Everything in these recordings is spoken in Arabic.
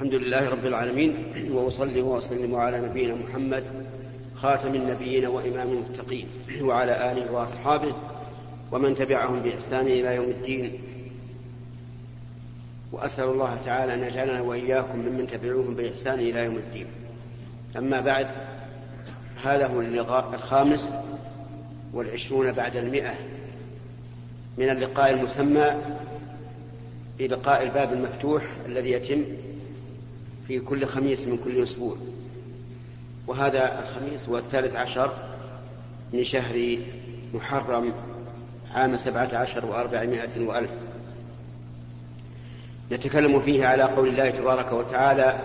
الحمد لله رب العالمين وأصلي وأسلم على نبينا محمد خاتم النبيين وإمام المتقين وعلى آله وأصحابه ومن تبعهم بإحسان إلى يوم الدين. وأسأل الله تعالى أن يجعلنا وإياكم ممن تبعوهم بإحسان إلى يوم الدين. أما بعد هذا هو اللقاء الخامس والعشرون بعد المئة من اللقاء المسمى بلقاء الباب المفتوح الذي يتم في كل خميس من كل أسبوع. وهذا الخميس هو الثالث عشر من شهر محرم عام سبعة عشر وأربعمائة وألف. نتكلم فيه على قول الله تبارك وتعالى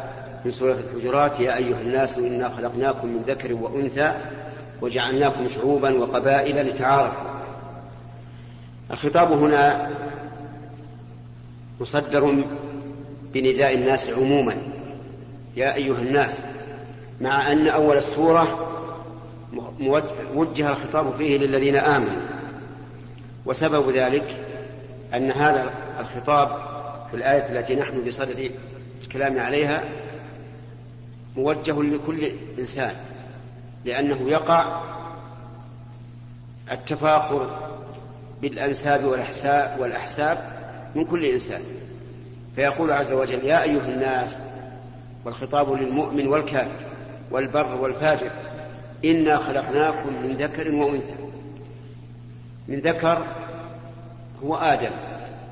في سورة الحجرات يا أيها الناس إنا خلقناكم من ذكر وأنثى وجعلناكم شعوبا وقبائل لتعارفوا. الخطاب هنا مصدر بنداء الناس عموما. يا أيها الناس مع أن أول السورة وجه الخطاب فيه للذين آمنوا وسبب ذلك أن هذا الخطاب في الآية التي نحن بصدد الكلام عليها موجه لكل إنسان لأنه يقع التفاخر بالأنساب والأحساب والأحساب من كل إنسان. فيقول عز وجل يا أيها الناس والخطاب للمؤمن والكافر والبر والفاجر. إنا خلقناكم من ذكر وأنثى. من ذكر هو آدم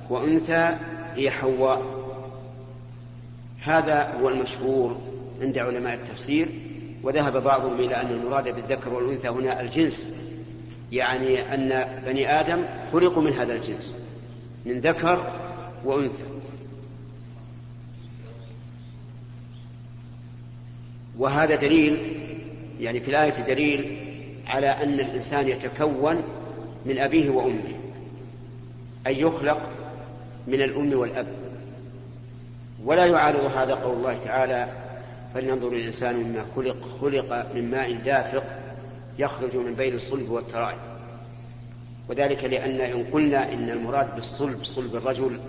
وأنثى هي حواء. هذا هو المشهور عند علماء التفسير وذهب بعضهم إلى أن المراد بالذكر والأنثى هنا الجنس. يعني أن بني آدم خلقوا من هذا الجنس من ذكر وأنثى. وهذا دليل يعني في الآية دليل على أن الإنسان يتكون من أبيه وأمه أي يخلق من الأم والأب. ولا يعارض هذا قول الله تعالى فلينظر الإنسان مما خلق خلق من ماء دافق يخرج من بين الصلب والترائب. وذلك لأن إن قلنا إن المراد بالصلب صلب الرجل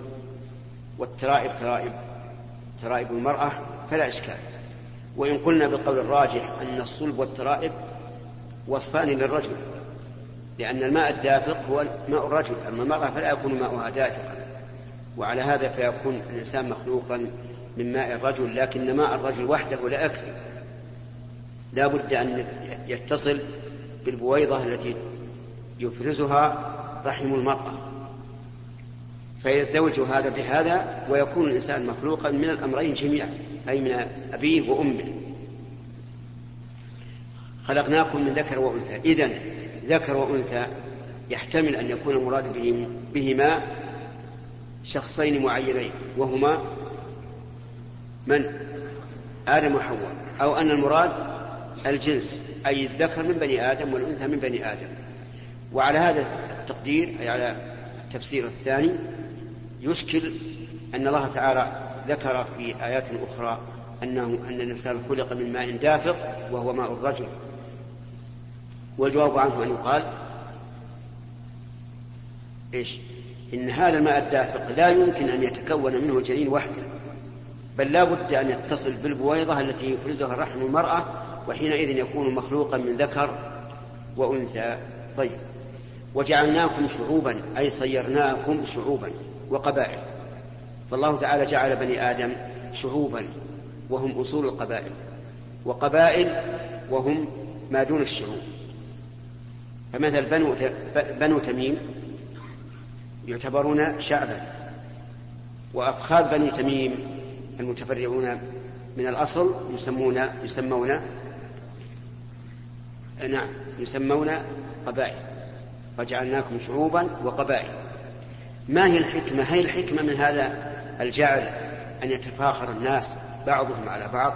والترائب ترائب ترائب المرأة فلا إشكال. وإن قلنا بالقول الراجح أن الصلب والترائب وصفان للرجل لأن الماء الدافق هو ماء الرجل أما المرأة فلا يكون ماؤها دافقا وعلى هذا فيكون الإنسان مخلوقا من ماء الرجل لكن ماء الرجل وحده لا يكفي. لا بد أن يتصل بالبويضة التي يفرزها رحم المرأة. فيزدوج هذا بهذا ويكون الإنسان مخلوقا من الأمرين جميعا أي من أبيه وأمه. خلقناكم من ذكر وأنثى. إذن ذكر وأنثى يحتمل أن يكون المراد بهما شخصين معينين وهما من؟ آدم وحواء. أو أن المراد الجنس أي الذكر من بني آدم والأنثى من بني آدم. وعلى هذا التقدير أي على التفسير الثاني يشكل أن الله تعالى ذكر في آيات أخرى أنه أن الإنسان خلق من ماء دافق وهو ماء الرجل. والجواب عنه أن يقال إيش؟ إن هذا الماء الدافق لا يمكن أن يتكون منه الجنين وحده بل لا بد أن يتصل بالبويضة التي يفرزها رحم المرأة وحينئذ يكون مخلوقا من ذكر وأنثى. طيب. وجعلناكم شعوبا أي صيرناكم شعوبا وقبائل. فالله تعالى جعل بني آدم شعوبا وهم أصول القبائل وقبائل وهم ما دون الشعوب. فمثل بنو تميم يعتبرون شعبا وأفخاذ بني تميم المتفرعون من الأصل يسمون يسمون نعم يسمون قبائل. وجعلناكم شعوبا وقبائل. ما هي الحكمة؟ هي الحكمة من هذا الجعل أن يتفاخر الناس بعضهم على بعض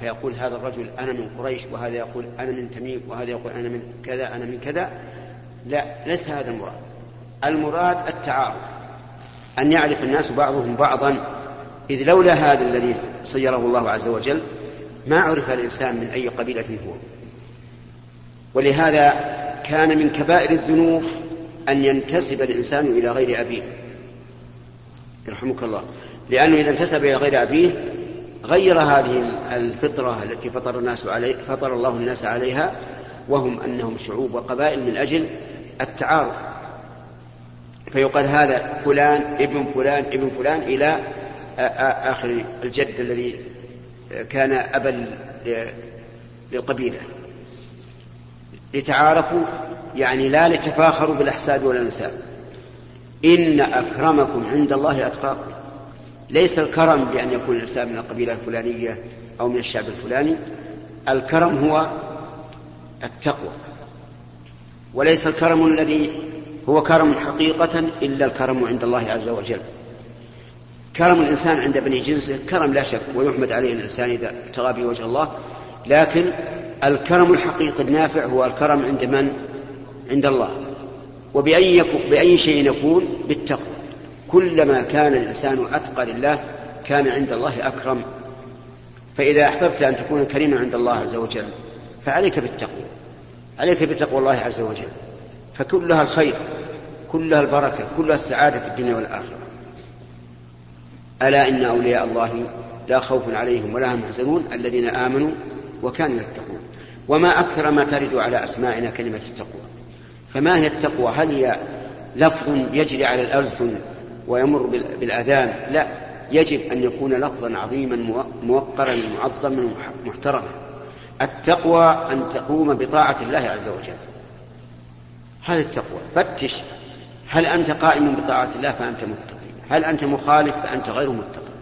فيقول هذا الرجل أنا من قريش وهذا يقول أنا من تميم وهذا يقول أنا من كذا أنا من كذا. لا ليس هذا المراد. المراد التعارف أن يعرف الناس بعضهم بعضا. إذ لولا هذا الذي صيره الله عز وجل ما عرف الإنسان من أي قبيلة هو. ولهذا كان من كبائر الذنوب أن ينتسب الإنسان إلى غير أبيه. يرحمك الله. لأنه إذا انتسب إلى غير أبيه غير هذه الفطرة التي فطر الناس عليه فطر الله الناس عليها وهم أنهم شعوب وقبائل من أجل التعارف فيقال هذا فلان ابن فلان ابن فلان إلى آخر الجد الذي كان أبا للقبيلة لتعارفوا يعني لا لتفاخروا بالأحساب والأنساب إن أكرمكم عند الله أتقاكم. ليس الكرم بأن يكون الإنسان من القبيلة الفلانية أو من الشعب الفلاني. الكرم هو التقوى. وليس الكرم الذي هو كرم حقيقة إلا الكرم عند الله عز وجل. كرم الإنسان عند بني جنسه كرم لا شك ويحمد عليه الإنسان إذا ابتغى به وجه الله. لكن الكرم الحقيقي النافع هو الكرم عند من؟ عند الله. وبأي بأي شيء يكون؟ بالتقوى. كلما كان الإنسان أتقى لله كان عند الله أكرم. فإذا أحببت أن تكون كريما عند الله عز وجل فعليك بالتقوى. عليك بتقوى الله عز وجل. فكلها الخير كلها البركة كلها السعادة في الدنيا والآخرة. ألا إن أولياء الله لا خوف عليهم ولا هم يحزنون الذين آمنوا وكانوا يتقون. وما أكثر ما ترد على أسماعنا كلمة التقوى. فما هي التقوى؟ هل هي لفظ يجري على الألسن ويمر بالأذان؟ لا. يجب أن يكون لفظا عظيما موقرا معظما محترما. التقوى أن تقوم بطاعة الله عز وجل. هذه التقوى. فتش. هل أنت قائم بطاعة الله فأنت متقي؟ هل أنت مخالف فأنت غير متقي؟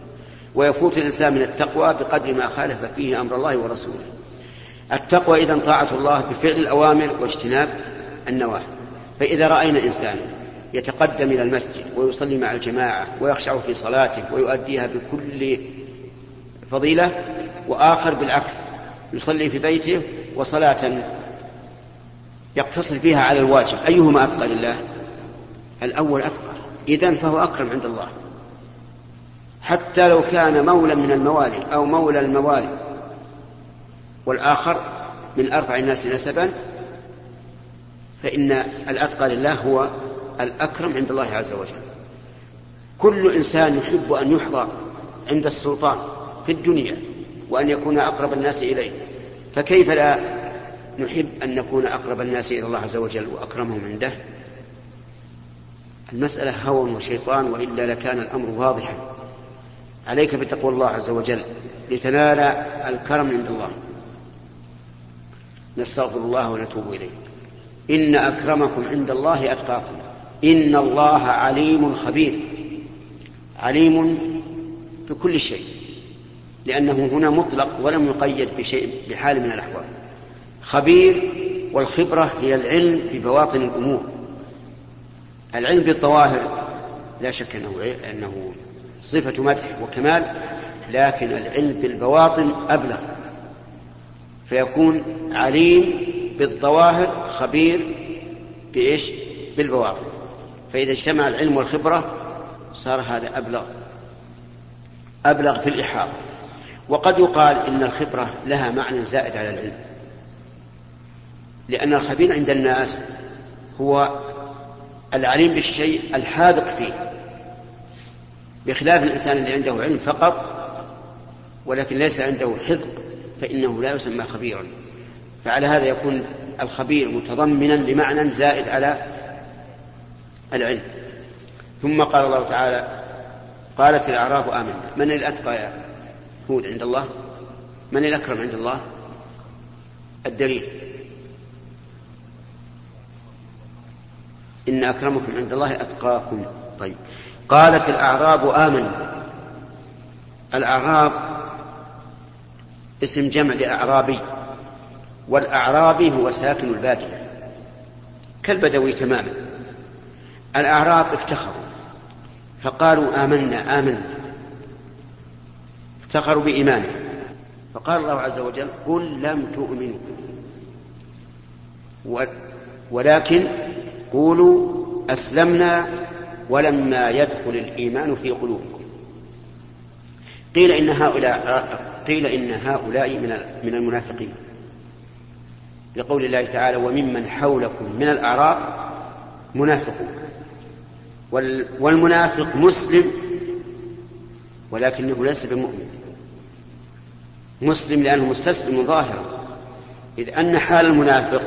ويفوت الإنسان من التقوى بقدر ما خالف فيه أمر الله ورسوله. التقوى إذا طاعة الله بفعل الأوامر واجتناب النواهي. فإذا رأينا إنسانا يتقدم إلى المسجد ويصلي مع الجماعة ويخشع في صلاته ويؤديها بكل فضيلة وآخر بالعكس يصلي في بيته وصلاة يقتصر فيها على الواجب أيهما أتقى لله؟ الأول أتقى إذن فهو أكرم عند الله. حتى لو كان مولى من الموالي أو مولى الموالي والآخر من أرفع الناس نسبا فإن الأتقى لله هو الأكرم عند الله عز وجل. كل إنسان يحب أن يحظى عند السلطان في الدنيا وأن يكون أقرب الناس إليه. فكيف لا نحب أن نكون أقرب الناس إلى الله عز وجل وأكرمهم عنده؟ المسألة هوى وشيطان وإلا لكان الأمر واضحا. عليك بتقوى الله عز وجل لتنال الكرم عند الله. نستغفر الله ونتوب إليه. إن أكرمكم عند الله أتقاكم. إن الله عليم خبير. عليم بكل شيء. لأنه هنا مطلق ولم يقيد بشيء بحال من الأحوال. خبير والخبرة هي العلم ببواطن الأمور. العلم بالظواهر لا شك أنه أنه صفة مدح وكمال لكن العلم بالبواطن أبلغ. فيكون عليم بالظواهر خبير بإيش؟ بالبواطن فإذا اجتمع العلم والخبرة صار هذا أبلغ أبلغ في الإحاطة. وقد يقال إن الخبرة لها معنى زائد على العلم. لأن الخبير عند الناس هو العليم بالشيء الحاذق فيه. بخلاف الإنسان اللي عنده علم فقط ولكن ليس عنده حذق فإنه لا يسمى خبيرا. فعلى هذا يكون الخبير متضمنا لمعنى زائد على العلم. ثم قال الله تعالى قالت الأعراب آمنا. من الأتقى يا هود عند الله؟ من الأكرم عند الله؟ الدليل إن أكرمكم عند الله أتقاكم. طيب. قالت الأعراب آمنا. الأعراب اسم جمع لأعرابي والأعرابي هو ساكن البادية كالبدوي تماما. الأعراب افتخروا فقالوا آمنا آمنا. افتخروا بإيمانه فقال الله عز وجل قل لم تؤمنوا. ولكن قولوا أسلمنا ولما يدخل الإيمان في قلوبكم. قيل إن هؤلاء قيل إن هؤلاء من من المنافقين. لقول الله تعالى وممن حولكم من الأعراب منافقون. والمنافق مسلم ولكنه ليس بمؤمن. مسلم لأنه مستسلم ظاهرا. إذ أن حال المنافق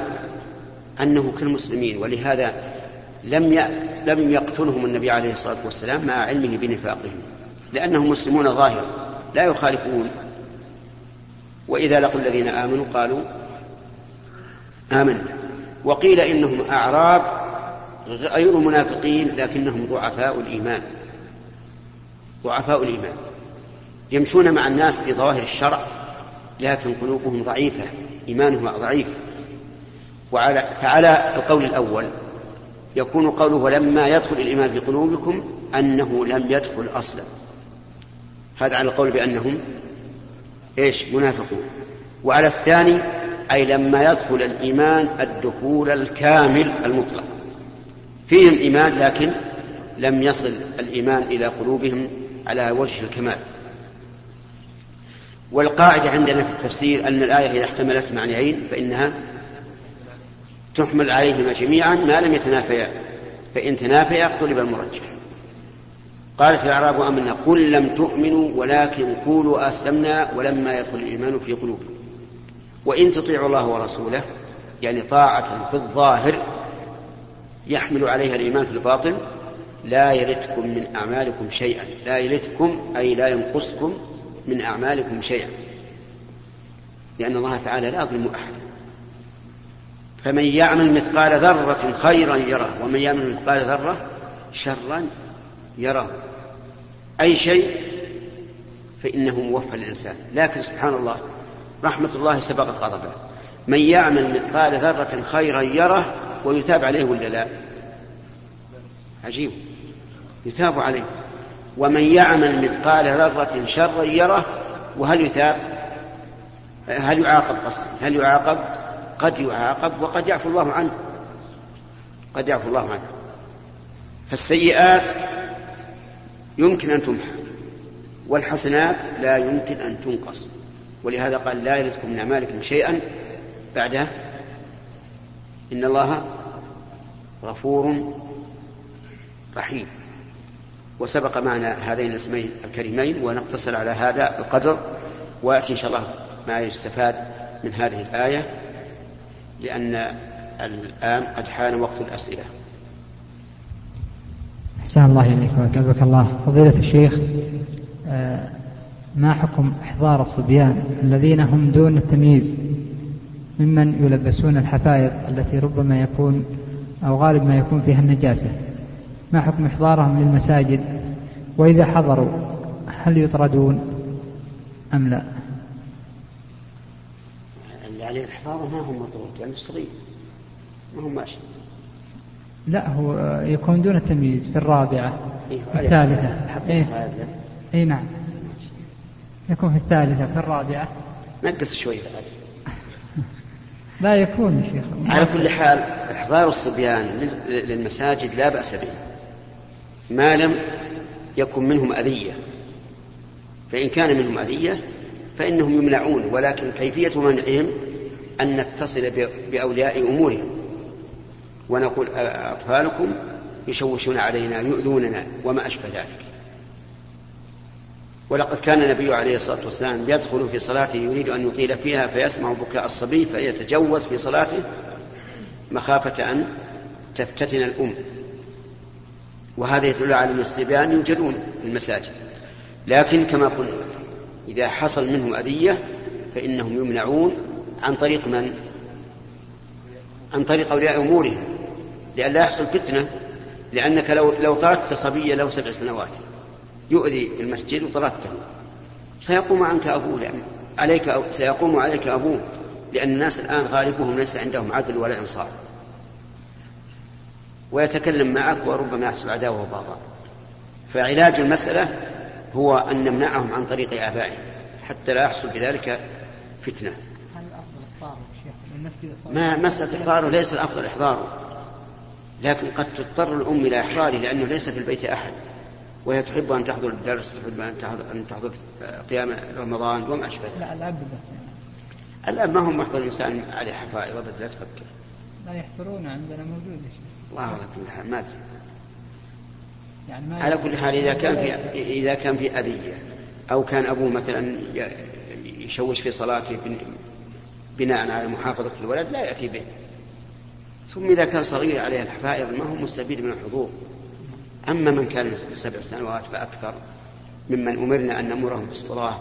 أنه كالمسلمين ولهذا لم لم يقتلهم النبي عليه الصلاة والسلام مع علمه بنفاقهم. لأنهم مسلمون ظاهرا لا يخالفون. وإذا لقوا الذين آمنوا قالوا آمنا. وقيل إنهم أعراب غير منافقين لكنهم ضعفاء الإيمان. ضعفاء الإيمان. يمشون مع الناس في ظواهر الشرع لكن قلوبهم ضعيفة إيمانهم ضعيف. وعلى فعلى القول الأول يكون قوله ولما يدخل الإيمان في قلوبكم أنه لم يدخل أصلا. هذا على القول بأنهم إيش؟ منافقون. وعلى الثاني أي لما يدخل الإيمان الدخول الكامل المطلق. فيهم إيمان لكن لم يصل الإيمان إلى قلوبهم على وجه الكمال. والقاعدة عندنا في التفسير أن الآية إذا احتملت معنيين فإنها تحمل عليهما جميعا ما لم يتنافيا. فإن تنافيا قلب المرجح قالت الأعراب آمنا قل لم تؤمنوا ولكن قولوا أسلمنا ولما يدخل الإيمان في قلوبكم. وإن تطيعوا الله ورسوله يعني طاعة في الظاهر يحمل عليها الإيمان في الباطن لا يلتكم من أعمالكم شيئا. لا يلتكم أي لا ينقصكم من أعمالكم شيئا. لأن الله تعالى لا يظلم أحدا فمن يعمل مثقال ذرة خيرا يره ومن يعمل مثقال ذرة شرا يره أي شيء فإنه موفى للإنسان لكن سبحان الله رحمة الله سبقت غضبه. من يعمل مثقال ذرة خيرا يره ويثاب عليه ولا لا؟ عجيب. يثاب عليه. ومن يعمل مثقال ذرة شرا يره وهل يثاب؟ هل يعاقب قصدي؟ هل يعاقب؟ قد يعاقب وقد يعفو الله عنه. قد يعفو الله عنه. فالسيئات يمكن أن تمحى. والحسنات لا يمكن أن تنقص. ولهذا قال لا يلدكم من أعمالكم شيئا بعدها إن الله غفور رحيم. وسبق معنا هذين الاسمين الكريمين ونقتصر على هذا القدر. ويأتي إن شاء الله ما يستفاد من هذه الآية لأن الآن قد حان وقت الأسئلة. أحسن الله إليك وأثابك الله. فضيلة الشيخ آه، ما حكم إحضار الصبيان الذين هم دون التمييز ممن يلبسون الحفائض التي ربما يكون أو غالب ما يكون فيها النجاسة؟ ما حكم إحضارهم للمساجد؟ وإذا حضروا هل يطردون أم لا؟ اللي عليه الحفاظ ما هم مطرود لأنه صغير ما هم ماشي لا هو يكون دون التمييز في الرابعة إيه في الثالثة. إيه. إيه نعم. يكون في الثالثة في الرابعة. نقص شوي. لا يكون يا شيخ. على كل حال إحضار الصبيان للمساجد لا بأس به. ما لم يكن منهم أذية. فإن كان منهم أذية فإنهم يمنعون. ولكن كيفية منعهم؟ أن نتصل بأولياء أمورهم. ونقول أطفالكم يشوشون علينا يؤذوننا وما أشبه ذلك. ولقد كان النبي عليه الصلاة والسلام يدخل في صلاته يريد أن يطيل فيها فيسمع بكاء الصبي فيتجوز في صلاته مخافة أن تفتتن الأم. وهذا يدل على أن الصبيان يوجدون في المساجد. لكن كما قلنا إذا حصل منهم أذية فإنهم يمنعون عن طريق من؟ عن طريق أولياء أمورهم. لئلا يحصل فتنة لأنك لو لو طردت صبيا له سبع سنوات يؤذي المسجد وطردته. سيقوم عنك أبوه لأن عليك أو سيقوم عليك أبوه لأن الناس الآن غالبهم ليس عندهم عدل ولا إنصاف ويتكلم معك وربما يحصل عداوة وبغضاء فعلاج المسألة هو أن نمنعهم عن طريق آبائهم حتى لا يحصل بذلك فتنة. ما مسألة إحضاره ليس الأفضل إحضاره. لكن قد تضطر الأم إلى إحضاره لأنه ليس في البيت أحد وهي تحب أن تحضر الدرس تحب أن تحضر, أن تحضر قيام رمضان وما أشبه لا الأب بس. الأب ما هم محضر الإنسان عليه حفائظ؟ لا تفكر. لا يحضرون عندنا موجود الله على كل حال ما أدري. يعني على كل حال إذا كان في إذا كان في أذية أو كان أبوه مثلا يشوش في صلاته بناء على محافظة الولد لا يأتي به. ثم إذا كان صغير عليه الحفائظ ما هو مستفيد من الحضور. أما من كان سبع سنوات فأكثر ممن أمرنا أن نأمرهم بالصلاة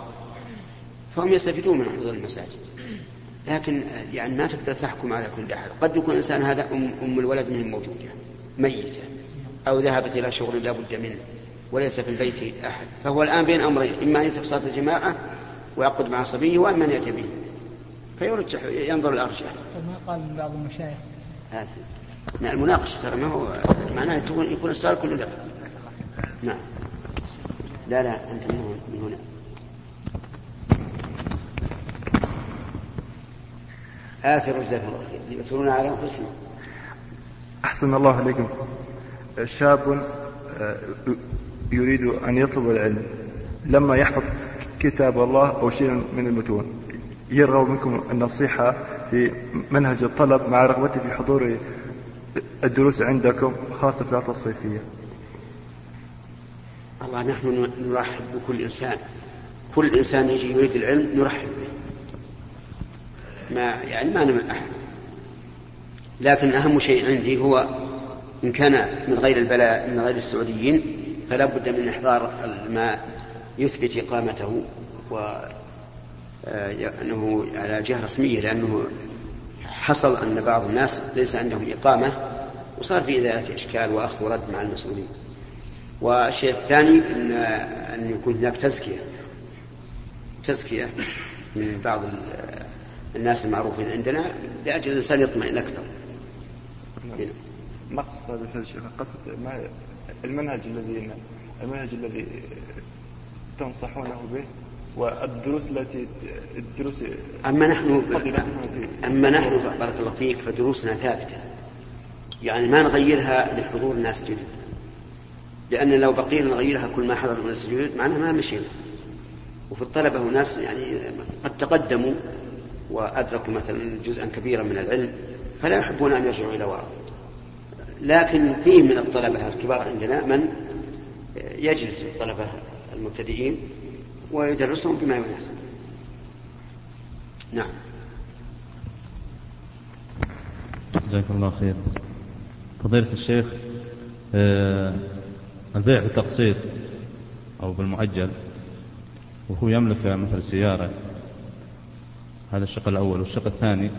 فهم يستفيدون من حضور المساجد. لكن يعني ما تقدر تحكم على كل أحد. قد يكون الإنسان هذا أم, أم الولد منهم موجودة ميتة أو ذهبت إلى شغل لا بد منه وليس في البيت أحد. فهو الآن بين أمرين إما أن يترك صلاة الجماعة ويعقد مع صبيه وأما أن يأتي به. فيرجح ينظر الأرجح. ما قال من بعض المشايخ. مع المناقشة ترى ما هو معناه يكون السؤال كله لك نعم. لا لا أنت من هنا آثر جزاك الله خير يؤثرون على أنفسهم. أحسن الله عليكم شاب آه، يريد أن يطلب العلم لما يحفظ كتاب الله أو شيء من المتون. يرغب منكم النصيحة في منهج الطلب مع رغبته في حضور الدروس عندكم خاصة في العطلة الصيفية. الله نحن نرحب بكل إنسان. كل إنسان يجي يريد العلم نرحب به. ما يعني ما نمنع أحد. لكن أهم شيء عندي هو إن كان من غير البلاء من غير السعوديين فلا بد من إحضار ما يثبت إقامته و أنه على جهة رسمية لأنه حصل أن بعض الناس ليس عندهم إقامة وصار في ذلك إشكال وأخذ ورد مع المسؤولين. والشيء الثاني أن, أن يكون هناك تزكية. تزكية من بعض الناس المعروفين عندنا لأجل الإنسان يطمئن أكثر. ما قصد هذا الشيخ قصد المنهج الذي المنهج الذي تنصحونه به؟ والدروس التي الدروس أما نحن أما نحن بارك الله فيك فدروسنا ثابتة. يعني ما نغيرها لحضور الناس جدد. لأن لو بقينا نغيرها كل ما حضر الناس جدد معناها ما مشينا. وفي الطلبة ناس يعني قد تقدموا وأدركوا مثلا جزءا كبيرا من العلم فلا يحبون أن يرجعوا إلى وراء. لكن فيه من الطلبة الكبار عندنا من يجلس الطلبة المبتدئين ويدرسهم بما يناسب. نعم. جزاك الله خير. فضيلة الشيخ آه، البيع بالتقسيط أو بالمؤجل وهو يملك مثل سيارة هذا الشق الأول. والشق الثاني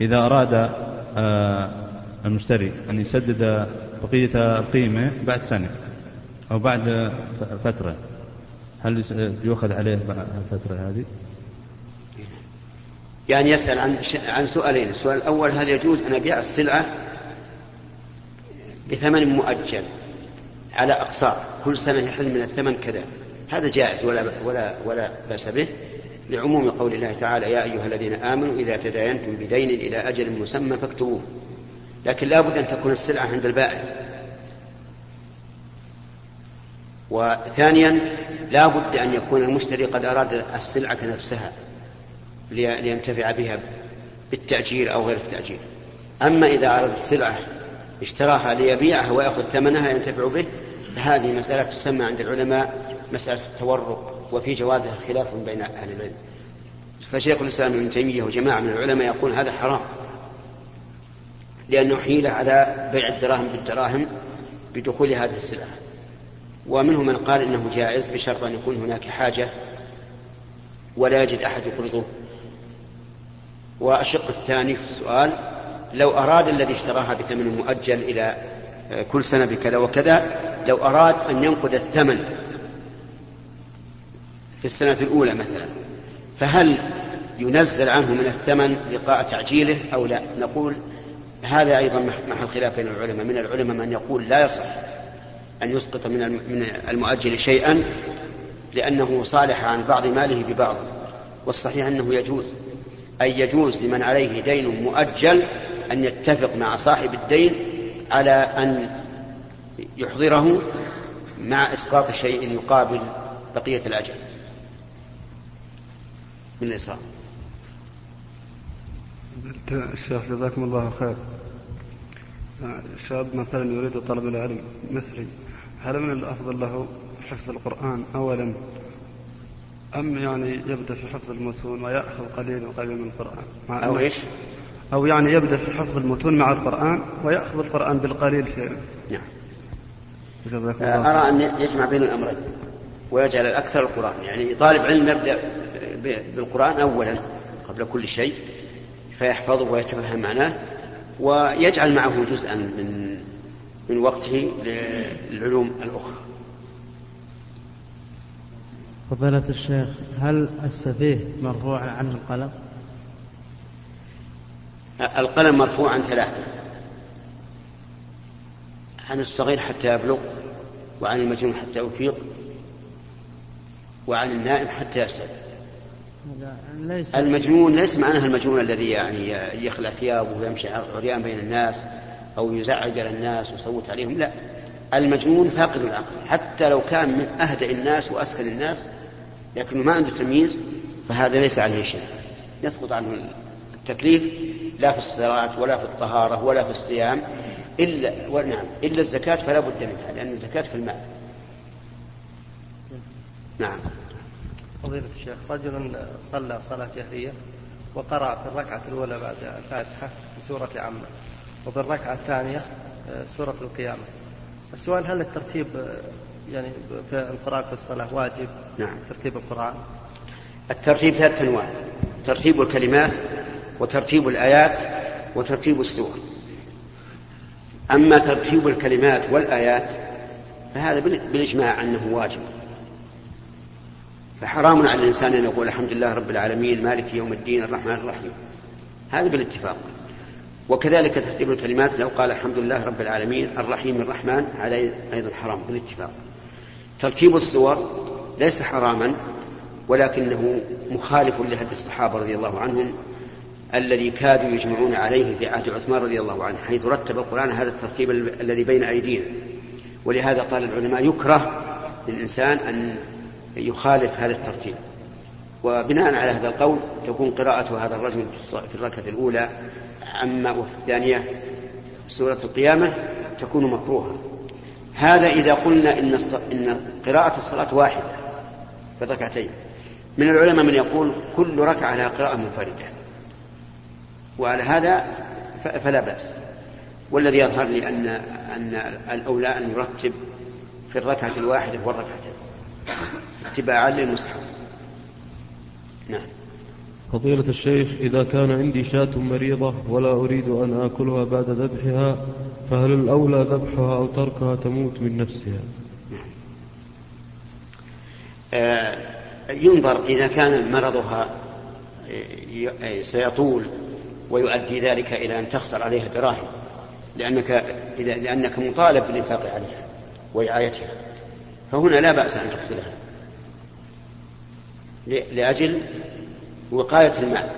إذا أراد آه، المشتري أن يسدد بقية القيمة بعد سنة أو بعد فترة هل يؤخذ عليه الفترة هذه؟ يعني يسأل عن عن سؤالين، السؤال الأول هل يجوز أن أبيع السلعة بثمن مؤجل على أقساط؟ كل سنة يحل من الثمن كذا. هذا جائز ولا ولا ولا بأس به. لعموم قول الله تعالى يا أيها الذين آمنوا إذا تداينتم بدين إلى أجل مسمى فاكتبوه. لكن لا بد أن تكون السلعة عند البائع. وثانيا لا بد أن يكون المشتري قد أراد السلعة نفسها لينتفع بها بالتأجير أو غير التأجير. أما إذا أراد السلعة اشتراها ليبيعها ويأخذ ثمنها ينتفع به فهذه مسألة تسمى عند العلماء مسألة التورق وفي جوازها خلاف بين أهل العلم. فشيخ الإسلام ابن تيمية وجماعة من العلماء يقول هذا حرام لأنه حيلة على بيع الدراهم بالدراهم بدخول هذه السلعة. ومنهم من قال إنه جائز بشرط أن يكون هناك حاجة ولا يجد أحد يقرضه والشق الثاني في السؤال لو أراد الذي اشتراها بثمن مؤجل إلى كل سنة بكذا وكذا لو أراد أن ينقذ الثمن في السنة الأولى مثلا فهل ينزل عنه من الثمن لقاء تعجيله أو لا؟ نقول هذا أيضا محل خلاف بين العلماء. من العلماء من يقول لا يصح. أن يسقط من المؤجل شيئا لأنه صالح عن بعض ماله ببعض والصحيح أنه يجوز أي يجوز لمن عليه دين مؤجل أن يتفق مع صاحب الدين على أن يحضره مع إسقاط شيء يقابل بقية الأجل. من الإسراء. الشيخ جزاكم الله خير. شاب مثلا يريد طلب العلم مثلي. هل من الأفضل له حفظ القرآن؟ أولا أم يعني يبدأ في حفظ المتون ويأخذ قليل وقليل من القرآن؟ مع أو إيش؟ أو يعني يبدأ في حفظ المتون مع القرآن ويأخذ القرآن بالقليل في نعم. آه، أرى أن يجمع بين الأمرين ويجعل الأكثر القرآن. يعني طالب علم يبدأ بالقرآن أولا قبل كل شيء فيحفظه ويتفهم معناه ويجعل معه جزءا من من وقته للعلوم الأخرى. فضيلة الشيخ هل السفيه مرفوع عنه القلم؟ القلم مرفوع عن ثلاثة. عن الصغير حتى يبلغ وعن المجنون حتى يفيق وعن النائم حتى هذا ليس المجنون ليس معناها المجنون الذي يعني يخلع ثيابه ويمشي عريان بين الناس. أو يزعج على الناس ويصوت عليهم لا. المجنون فاقد العقل. حتى لو كان من أهدأ الناس وأسكن الناس لكنه ما عنده تمييز فهذا ليس عليه شيء. يسقط عنه التكليف لا في الصلاة ولا في الطهارة ولا في الصيام إلا ونعم إلا الزكاة فلا بد منها لأن الزكاة في المال. نعم. فضيلة الشيخ رجل صلى صلاة جهرية وقرأ في الركعة الأولى بعد الفاتحة بسورة وبالركعة الثانية آه، سورة القيامة. السؤال هل الترتيب آه، يعني في القراءة في الصلاة واجب؟ نعم. ترتيب القرآن. الترتيب ثلاثة أنواع. ترتيب الكلمات وترتيب الآيات وترتيب السور. أما ترتيب الكلمات والآيات فهذا بال- بالإجماع أنه واجب. فحرام على الإنسان أن يقول الحمد لله رب العالمين مالك يوم الدين الرحمن الرحيم. هذا بالاتفاق. وكذلك ترتيب الكلمات لو قال الحمد لله رب العالمين الرحيم الرحمن هذا أيضا حرام بالاتفاق. ترتيب السور ليس حراما ولكنه مخالف لهدي الصحابة رضي الله عنهم الذي كادوا يجمعون عليه في عهد عثمان رضي الله عنه حيث رتب القرآن هذا الترتيب ال- الذي بين أيدينا. ولهذا قال العلماء يكره للإنسان أن يخالف هذا الترتيب. وبناء على هذا القول تكون قراءة هذا الرجل في الركعة الأولى عما الثانية سورة القيامة تكون مكروهة. هذا إذا قلنا إن الص- إن قراءة الصلاة واحدة في الركعتين من العلماء من يقول كل ركعة لها قراءة منفردة. وعلى هذا ف- فلا بأس. والذي يظهر لي أن أن الأولى أن يرتب في الركعة الواحدة والركعتين. اتباعا للمصحف. نعم. فضيلة الشيخ إذا كان عندي شاة مريضة ولا أريد أن آكلها بعد ذبحها فهل الأولى ذبحها أو تركها تموت من نفسها؟ آه، ينظر إذا كان مرضها ي- ي- سيطول ويؤدي ذلك إلى أن تخسر عليها دراهم لأنك إذا لأنك مطالب بالإنفاق عليها ورعايتها فهنا لا بأس أن تقتلها لأجل وقاية المال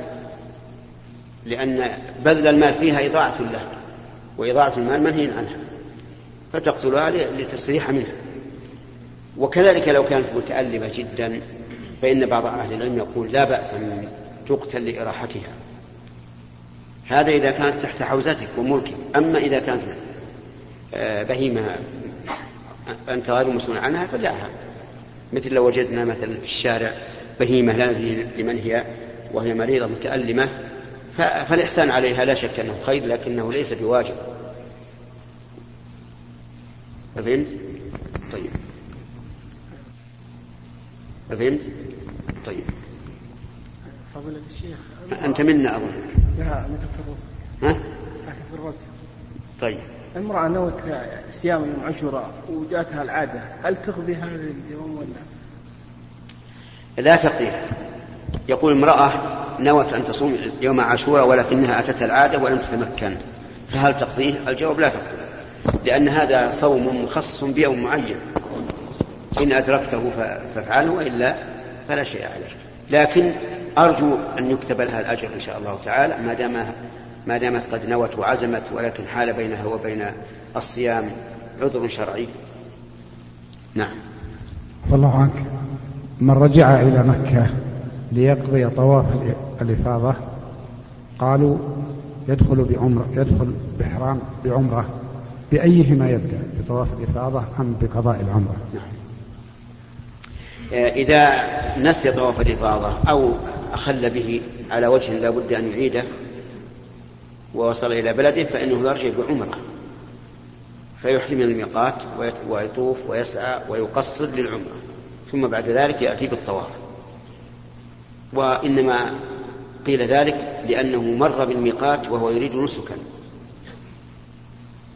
لأن بذل المال فيها إضاعة له وإضاعة المال منهي عنها فتقتلها لتستريح منها. وكذلك لو كانت متألمة جدا فإن بعض أهل العلم يقول لا بأس أن تقتل لإراحتها. هذا إذا كانت تحت حوزتك وملكك. أما إذا كانت آه، بهيمة أنت غير مسؤول عنها فدعها مثل لو وجدنا مثلا في الشارع بهيمة لا لمن هي وهي مريضة متألمة فالإحسان عليها لا شك أنه خير لكنه ليس بواجب. فهمت؟ طيب. فهمت؟ طيب. فضيلة الشيخ أنت منا أظن. لها مثل في الرز. ها؟ ساكن في الرز. طيب. امرأة نوت صيام يوم عاشوراء وجاتها العادة هل تقضي هذا اليوم ولا؟ لا تقضيها. يقول امرأة نوت أن تصوم يوم عاشوراء ولكنها أتتها العادة ولم تتمكن فهل تقضيه؟ الجواب لا تقضيه لأن هذا صوم مخصص بيوم معين. إن أدركته فافعله وإلا فلا شيء عليك لكن أرجو أن يكتب لها الأجر إن شاء الله تعالى ما دام ما دامت قد نوت وعزمت ولكن حال بينها وبين الصيام عذر شرعي. نعم. والله عنك. من رجع إلى مكة ليقضي طواف الإفاضة. قالوا يدخل بعمرة يدخل بإحرام بعمرة. بأيهما يبدأ؟ بطواف الإفاضة أم بقضاء العمرة؟ نعم. آه، إذا نسي طواف الإفاضة أو أخل به على وجه لا بد أن يعيده ووصل إلى بلده فإنه يرجع بعمرة. فيحرم الميقات ويطوف ويسعى ويقصر للعمرة. ثم بعد ذلك يأتي بالطواف. وإنما قيل ذلك لأنه مر بالميقات وهو يريد نسكا.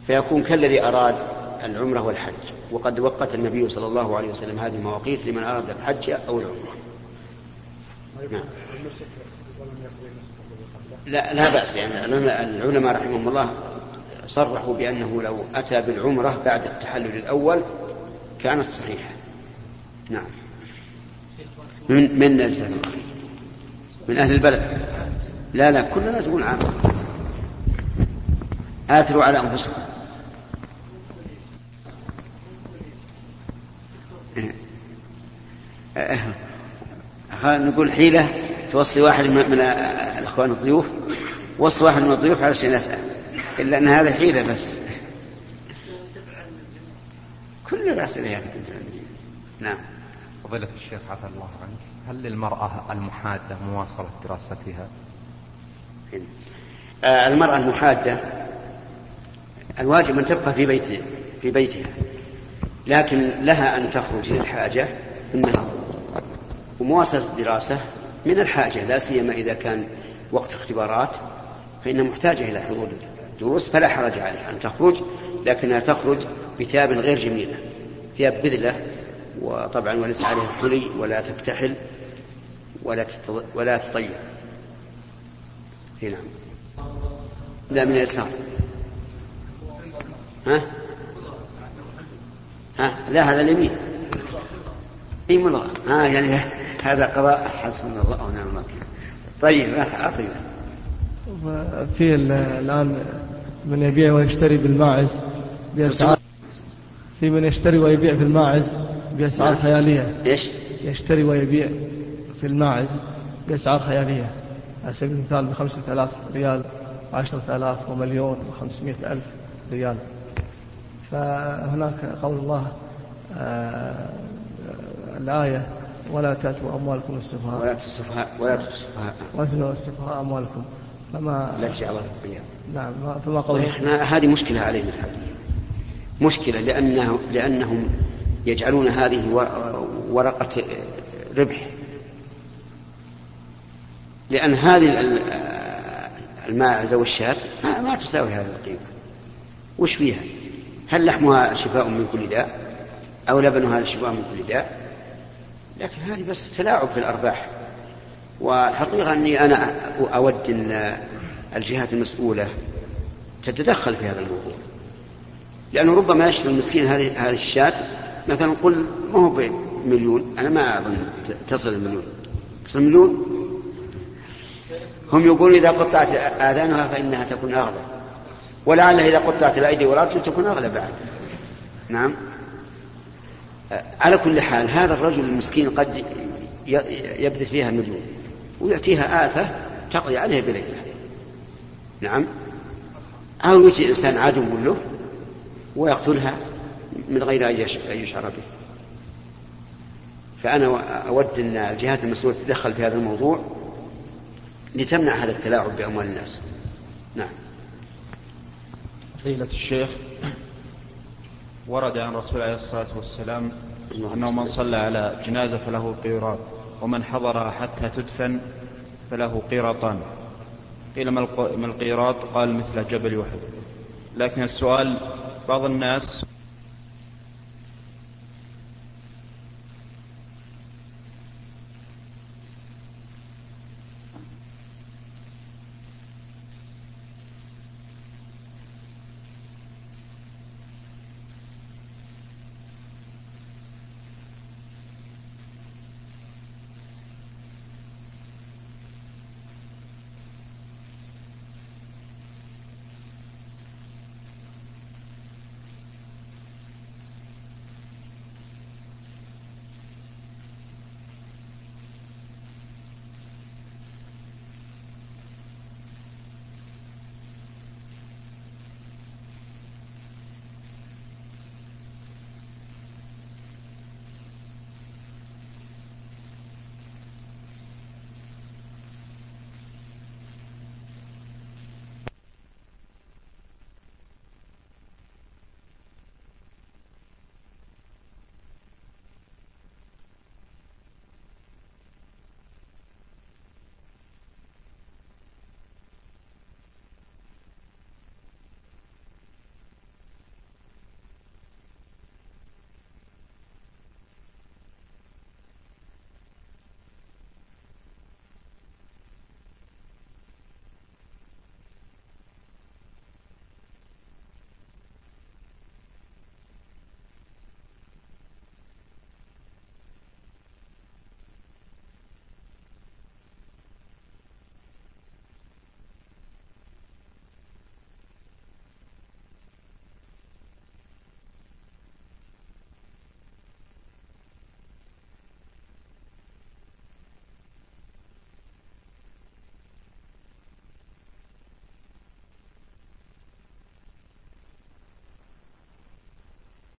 فيكون كالذي أراد العمرة والحج وقد وقت النبي صلى الله عليه وسلم هذه المواقيت لمن أراد الحج أو العمرة. نعم. لا لا بأس يعني. العلماء رحمهم الله صرحوا بأنه لو أتى بالعمرة بعد التحلل الأول كانت صحيحة. نعم. من من من أهل البلد. لا لا كلنا نقول عام. آثروا على أنفسكم. نقول حيلة توصي واحد من الأخوان الضيوف وصي واحد من الضيوف علشان يسأل. إلا أن هذا حيلة بس. كل الأسئلة يا نعم. فضيلة الشيخ عفى الله عنك. هل للمرأة المحادة مواصلة دراستها؟ آه، المرأة المحادة الواجب أن تبقى في بيتها في بيتها لكن لها أن تخرج للحاجة إنها ومواصلة الدراسة من الحاجة لا سيما إذا كان وقت اختبارات فإنها محتاجة إلى حضور الدروس فلا حرج عليها أن تخرج لكنها تخرج بثياب غير جميلة ثياب بذلة وطبعا وليس عليها حلي ولا تكتحل ولا ولا تطيب نعم. لا من اليسار ها؟ ها؟ لا هذا اليمين. إي ملغى ها يعني هذا قضاء حسبنا الله ونعم الوكيل. طيب أعطي. في الآن من يبيع ويشتري بالماعز بأسعار في من يشتري ويبيع في الماعز بأسعار. خيالية. إيش؟ يشتري ويبيع في الماعز بأسعار خيالية. على سبيل المثال بخمسة آلاف ريال عشرة آلاف ومليون وخمسمائة ألف ريال. فهناك قول الله آه الآية ولا تأتوا أموالكم السفهاء. ولا السفهاء ولا السفهاء. ولا السفهاء أموالكم. فما لا شيء الله نعم فما قول هذه مشكلة علينا. الحديث مشكلة لأنه لأنهم يجعلون هذه ورقة ربح. لأن هذه الماعز أو الشاة ما تساوي هذه القيمة. وش فيها؟ هل لحمها شفاء من كل داء؟ أو لبنها شفاء من كل داء؟ لكن هذه بس تلاعب في الأرباح. والحقيقة أني أنا أود أن الجهات المسؤولة تتدخل في هذا الموضوع. لأنه ربما يشتري المسكين هذه الشاة مثلا قل ما هو بمليون أنا ما أظن تصل المليون. تصل المليون؟ هم يقولون إذا قطعت آذانها فإنها تكون أغلى. ولعل إذا قطعت الأيدي والأرجل تكون أغلى بعد. نعم. على كل حال هذا الرجل المسكين قد يبذل فيها مليون ويأتيها آفة تقضي عليه بليلة. نعم. أو يأتي إنسان عدو له ويقتلها. من غير أن يشعر به. فأنا أود أن الجهات المسؤولة تتدخل في هذا الموضوع لتمنع هذا التلاعب بأموال الناس. نعم. فضيلة الشيخ ورد عن رسول عليه الصلاة والسلام أنه من صلى على جنازة فله قيراط ومن حضرها حتى تدفن فله قيراطان. قيل ما القيراط؟ قال مثل جبل أحد لكن السؤال بعض الناس